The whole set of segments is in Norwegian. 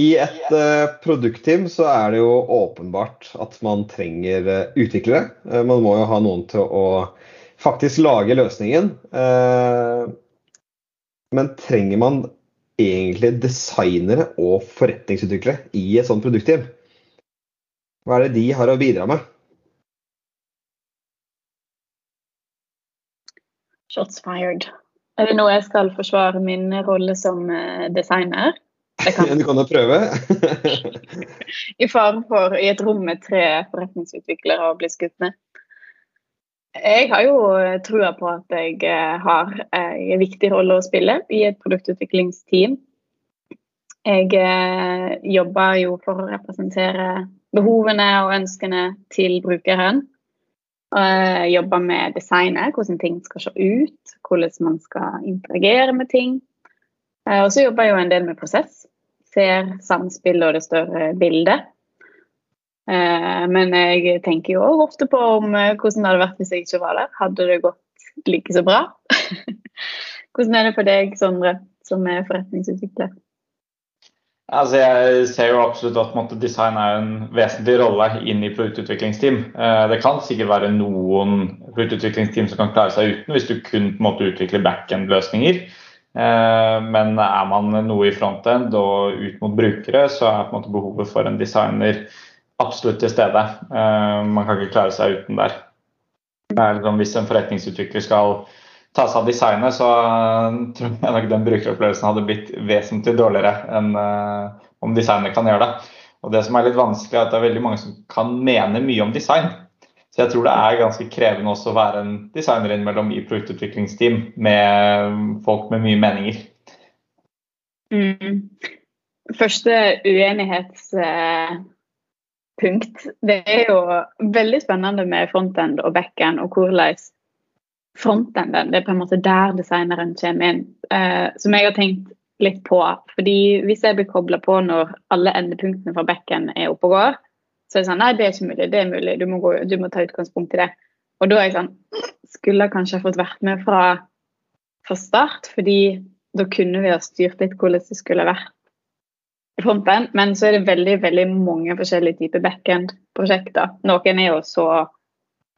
I et uh, produktteam så er det jo åpenbart at man trenger uh, utviklere. Uh, man må jo ha noen til å faktisk lage løsningen. men trenger man egentlig designere og forretningsutviklere i et sånt produktteam? Hva er det de har å bidra med? Shots fired. Er det nå jeg skal forsvare min rolle som designer? Kan. Du kan jo prøve. I fare for i et rom med tre forretningsutviklere å bli skutt ned. Jeg har jo trua på at jeg eh, har eh, en viktig rolle å spille i et produktutviklingsteam. Jeg eh, jobber jo for å representere behovene og ønskene til brukeren. Jeg jobber med designet, hvordan ting skal se ut, hvordan man skal interagere med ting. Og så jobber jeg jo en del med prosess ser samspillet og det større bildet. Eh, men jeg tenker jo ofte på om eh, hvordan det hadde vært hvis jeg ikke var der. Hadde det gått like så bra? hvordan er det for deg, Sondre, som er forretningsutvikler? Altså, jeg ser jo absolutt at design er en vesentlig rolle inn i produktutviklingsteam. Eh, det kan sikkert være noen produktutviklingsteam som kan klare seg uten, hvis du kun måte, utvikler backend-løsninger. Eh, men er man noe i frontend og ut mot brukere, så er behovet for en designer absolutt til stede. Eh, man kan ikke klare seg uten der. Liksom, hvis en forretningsutvikler skal ta seg av designet, så eh, tror jeg nok den brukeropplevelsen hadde blitt vesentlig dårligere enn om designer kan gjøre det. Og Det som er litt vanskelig, er at det er veldig mange som kan mene mye om design. Så jeg tror det er ganske krevende også å være en designer innimellom i produktutviklingsteam med folk med mye meninger. Mm. Første uenighetspunkt, det er jo veldig spennende med frontend og backend og hvordan frontenden, det er på en måte der designeren kommer inn. Eh, som jeg har tenkt litt på. fordi hvis jeg blir kobla på når alle endepunktene fra backend er oppe og går, så er det sånn Nei, det er ikke mulig. Det er mulig. Du må, gå, du må ta utgangspunkt i det. Og da er jeg sånn Skulle jeg kanskje fått vært med fra, fra start, fordi da kunne vi ha styrt litt hvordan det skulle vært i fronten. Men så er det veldig veldig mange forskjellige typer backend-prosjekter. Noen er jo så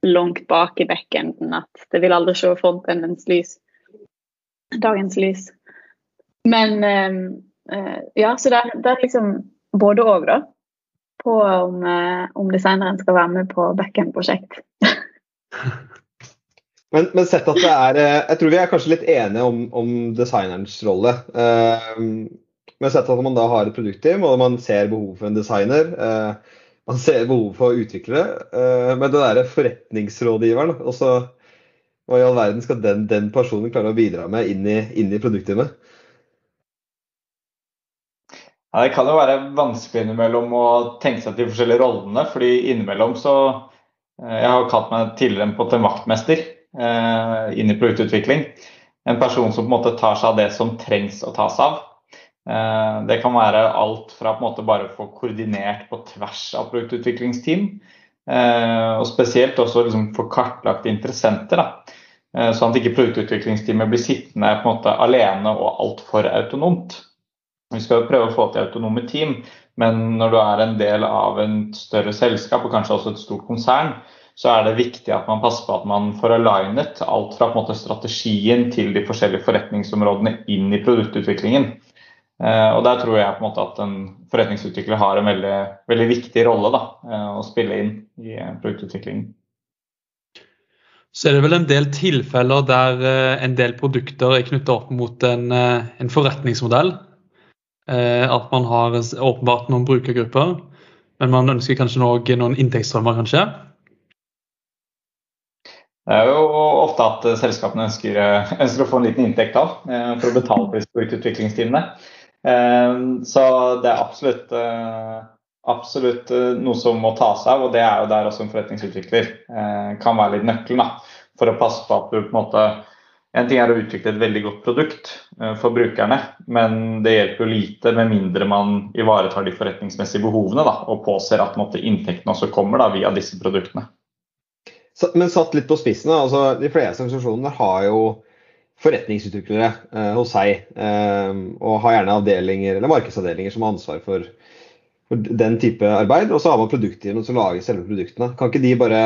langt bak i backenden at det vil aldri se frontendens lys. Dagens lys. Men eh, ja, så det er liksom både òg, da på om, eh, om designeren skal være med på backend-prosjekt. men, men, sett at det er eh, Jeg tror vi er kanskje litt enige om, om designerens rolle. Uh, men sett at man da har et produktteam og man ser behov for en designer. Uh, man ser behov for utviklere. Men det derre forretningsrådgiveren også, Hva i all verden skal den, den, personen klare å bidra med inn i, inn i produktteamet? Ja, Det kan jo være vanskelig innimellom å tenke seg til de forskjellige rollene. fordi innimellom så eh, Jeg har kalt meg tidligere en, på en vaktmester eh, inn i produktutvikling. En person som på en måte tar seg av det som trengs å tas av. Eh, det kan være alt fra på en måte bare å få koordinert på tvers av produktutviklingsteam, eh, og spesielt også liksom få kartlagt interessenter. da. Eh, sånn at ikke produktutviklingsteamet blir sittende på en måte alene og altfor autonomt. Vi skal jo prøve å få til autonome team, men når du er en del av en større selskap og kanskje også et stort konsern, så er det viktig at man passer på at man får alignet alt fra måte, strategien til de forskjellige forretningsområdene inn i produktutviklingen. Eh, og Der tror jeg på en måte at en forretningsutvikler har en veldig, veldig viktig rolle da, eh, å spille inn i eh, produktutviklingen. Så er det vel en del tilfeller der en del produkter er knyttet opp mot en, en forretningsmodell at man har åpenbart noen brukergrupper, men man ønsker kanskje noen inntektsstrømmer, kanskje? Det er jo ofte at selskapene ønsker, eh, ønsker å få en liten inntekt av eh, for å betale for disse utviklingsteamene. Så det er absolutt, absolutt noe som må tas av, og det er jo der også en forretningsutvikler kan være litt nøkkelen for å passe på at du på en måte en ting er å utvikle et veldig godt produkt eh, for brukerne, men det hjelper jo lite med mindre man ivaretar de forretningsmessige behovene da, og påser at måtte, inntektene også kommer da, via disse produktene. Men satt litt på spissen, altså, de fleste organisasjoner har jo forretningsutviklere eh, hos seg. Eh, og har gjerne avdelinger eller markedsavdelinger som har ansvar for, for den type arbeid. Og så har man produktgiverne som lager selve produktene. Kan ikke de bare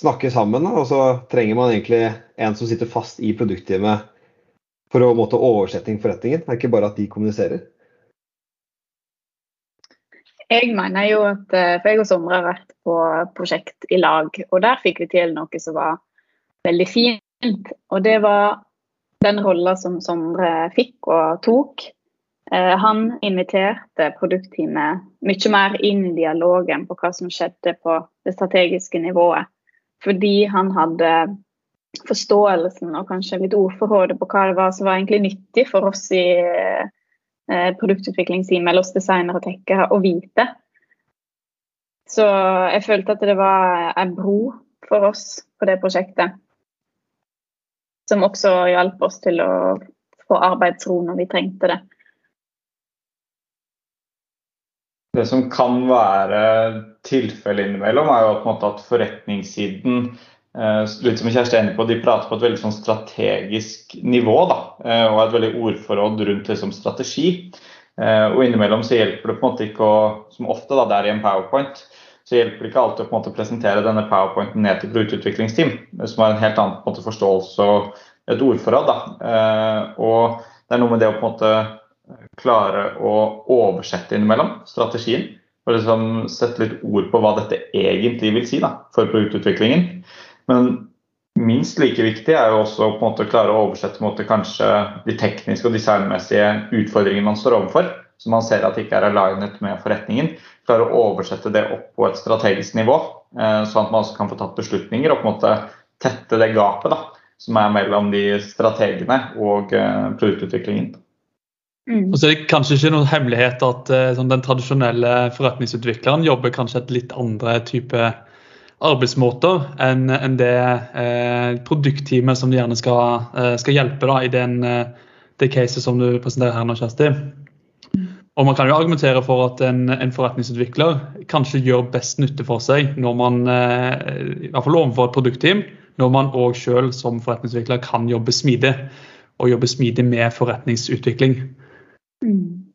snakke sammen, og så trenger man egentlig en som sitter fast i produktteamet for å måtte oversette forretningen? Det er ikke bare at de kommuniserer? Jeg mener jo at eh, For jeg og Sondre har vært på prosjekt i lag, og der fikk vi til noe som var veldig fint. Og det var den rolla som Sondre fikk og tok. Eh, han inviterte produktteamet mye mer inn i dialogen på hva som skjedde på det strategiske nivået. Fordi han hadde forståelsen og kanskje litt ordforrådet på hva det var som var egentlig nyttig for oss i eh, produktutviklingsteamet eller oss designere og tekkere å vite. Så jeg følte at det var en bro for oss på det prosjektet. Som også hjalp oss til å få arbeidsro når vi trengte det. Det som kan være tilfellet innimellom, er jo at, at forretningssiden Eh, litt som Kjersti er enig på, De prater på et veldig sånn strategisk nivå da, eh, og et veldig ordforråd rundt liksom, strategi. Eh, og Innimellom så hjelper det på en måte ikke å, som ofte da, det er i en powerpoint, så hjelper det ikke alltid å på en måte presentere denne powerpointen ned til produktutviklingsteam, som har en helt annen på en måte, forståelse og et ordforråd. Da. Og Det er noe med det å på en måte klare å oversette innimellom strategien. Og liksom sette litt ord på hva dette egentlig vil si da, for produktutviklingen. Men minst like viktig er jo også på en måte å klare å oversette måte, kanskje de tekniske og designmessige utfordringene man står overfor, som man ser at ikke er alignet med forretningen. Klare å oversette det opp på et strategisk nivå, eh, sånn at man også kan få tatt beslutninger og på en måte tette det gapet da, som er mellom de strategene og produktutviklingen produktutviklingen. Mm. Og så er det kanskje ikke noen hemmelighet at sånn, den tradisjonelle forretningsutvikleren jobber kanskje et litt andre type arbeidsmåter enn en det eh, produktteamet som de gjerne skal, eh, skal hjelpe da, i den, eh, det caset som du presenterer her nå, Kjersti. Og Man kan jo argumentere for at en, en, forretningsutvikler kanskje gjør best nytte for seg når man, eh, i hvert fall overfor et produktteam, når man òg selv som forretningsutvikler kan jobbe smidig. Og jobbe smidig med forretningsutvikling. Mm.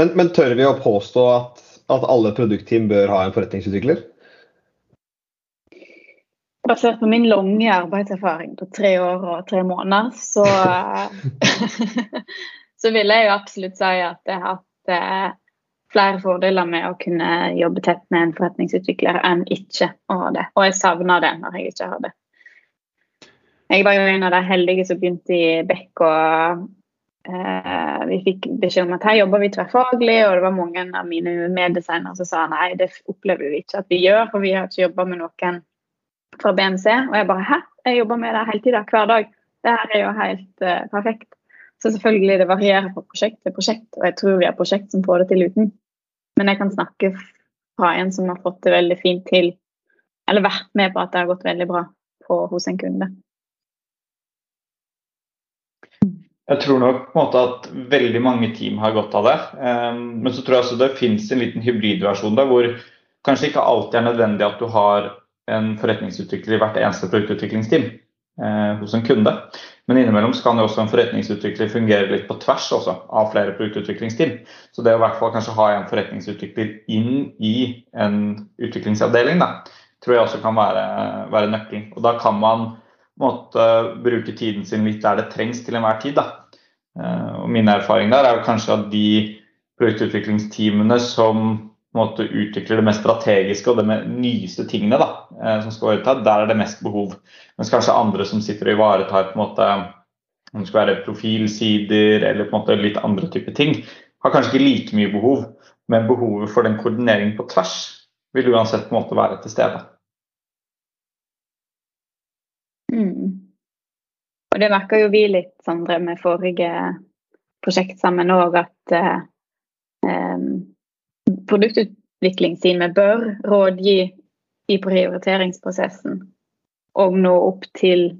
Men, men, tør vi å påstå at, at alle produktteam bør ha en forretningsutvikler? Basert på min lange arbeidserfaring på tre år og tre måneder, så, så vil jeg jo absolutt si at jeg har hatt eh, flere fordeler med å kunne jobbe tett med en forretningsutvikler enn ikke å ha det. Og jeg savner det når jeg ikke har det. Jeg var jo en av de heldige som begynte i Beck, og eh, vi fikk beskjed om at her jobber vi tverrfaglig, og det var mange av mine meddesignere som sa nei, det opplever vi ikke at vi gjør, for vi har ikke jobba med noen fra BMC. Og jeg bare Hæ? Jeg jobber med det hele tida, hver dag. Det her er jo helt uh, perfekt. Så selvfølgelig det varierer fra prosjekt til prosjekt, og jeg tror vi har prosjekt som får det til uten. Men jeg kan snakke fra en som har fått det veldig fint til, eller vært med på at det har gått veldig bra på, hos en kunde. Jeg tror nok på en måte at veldig mange team har godt av det. Um, men så tror jeg også det finnes en liten hybridversjon der hvor kanskje ikke alltid er nødvendig at du har en forretningsutvikler i hvert eneste produktutviklingsteam eh, hos en kunde. Men innimellom kan jo også en forretningsutvikler fungere litt på tvers også, av flere produktutviklingsteam. Så det å i hvert fall kanskje ha en forretningsutvikler inn i en utviklingsavdeling, da, tror jeg også kan være, være nøkkelen. Og da kan man måtte bruke tiden sin litt der det trengs til enhver tid. Da. Eh, og min erfaring der er kanskje at de produktutviklingsteamene som måte, utvikler det mest strategiske og det nyeste tingene da, eh, som skal ivareta, der er det mest behov. Mens kanskje andre som sitter og ivaretar på en måte, om det skal være profilsider eller på en måte litt andre typer ting, har kanskje ikke like mye behov. Men behovet for den koordineringen på tvers vil uansett på en måte være til stede. Det merka jo vi litt, Sondre, med forrige prosjekt sammen òg, at eh, um, produktutviklingsteamet bør rådgi i prioriteringsprosessen og nå opp til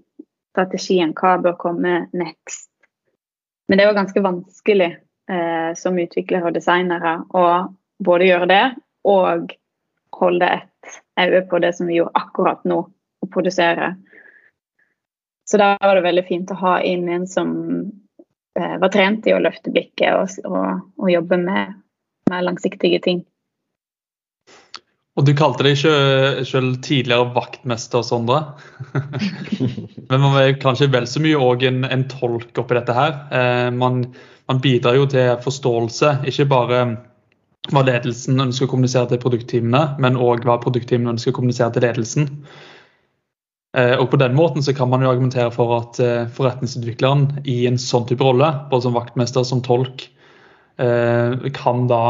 strategien hva bør komme next. Men det jo ganske vanskelig eh, som utviklere og designere å både gjøre det og holde et øye på det som vi gjorde akkurat nå, og produsere. Så da var det veldig fint å ha inn en som eh, var trent i å løfte blikket og, og, og jobbe med, med, langsiktige ting. Og du kalte deg selv tidligere vaktmester, Sondre. Men man er kanskje vel så mye òg en, en, tolk oppi dette her. Eh, man, man, bidrar jo til forståelse, ikke bare hva ledelsen ønsker å kommunisere til produktteamene, men òg hva produktteamene ønsker å kommunisere til ledelsen. Eh, og På den måten så kan man jo argumentere for at eh, forretningsutvikleren i en sånn type rolle, både som vaktmester som tolk, eh, kan da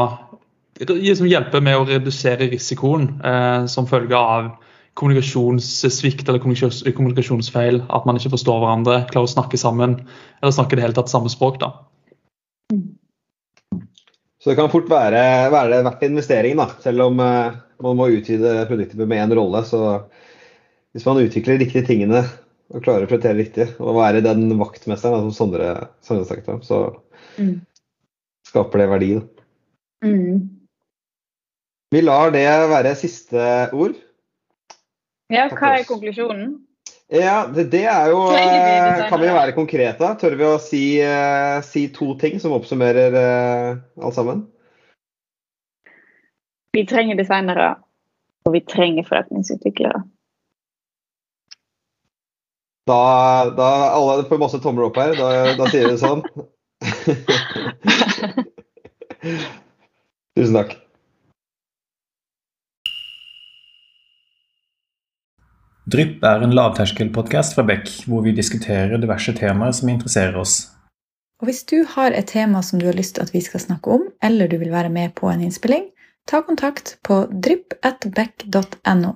hjelpe med å redusere risikoen som følge av kommunikasjonssvikt eller kommunikasjonsfeil. At man ikke forstår hverandre, klarer å snakke sammen, eller snakke det hele tatt samme språk. da. Så det kan fort være, være verdt investeringen, da. Selv om man må utvide produktet med én rolle. så hvis man utvikler de riktige tingene og klarer å prioritere riktig, og være den vaktmesteren som Sondre, Sondre snakket om, så mm. skaper det verdi. Mm. Vi lar det være siste ord. Ja, hva er konklusjonen? Ja, det, det er jo eh, Kan vi være konkrete? Tør vi å si, uh, si to ting som oppsummerer uh, alt sammen? Vi trenger designere, og vi trenger forretningsutviklere. Da, da alle får masse tomler opp her. Da, da sier vi det sånn. Tusen takk. Drypp er en lavterskelpodkast fra Beck, hvor vi diskuterer diverse temaer som interesserer oss. Og Hvis du har et tema som du har lyst til at vi skal snakke om, eller du vil være med på en innspilling, ta kontakt på drypp.beck.no.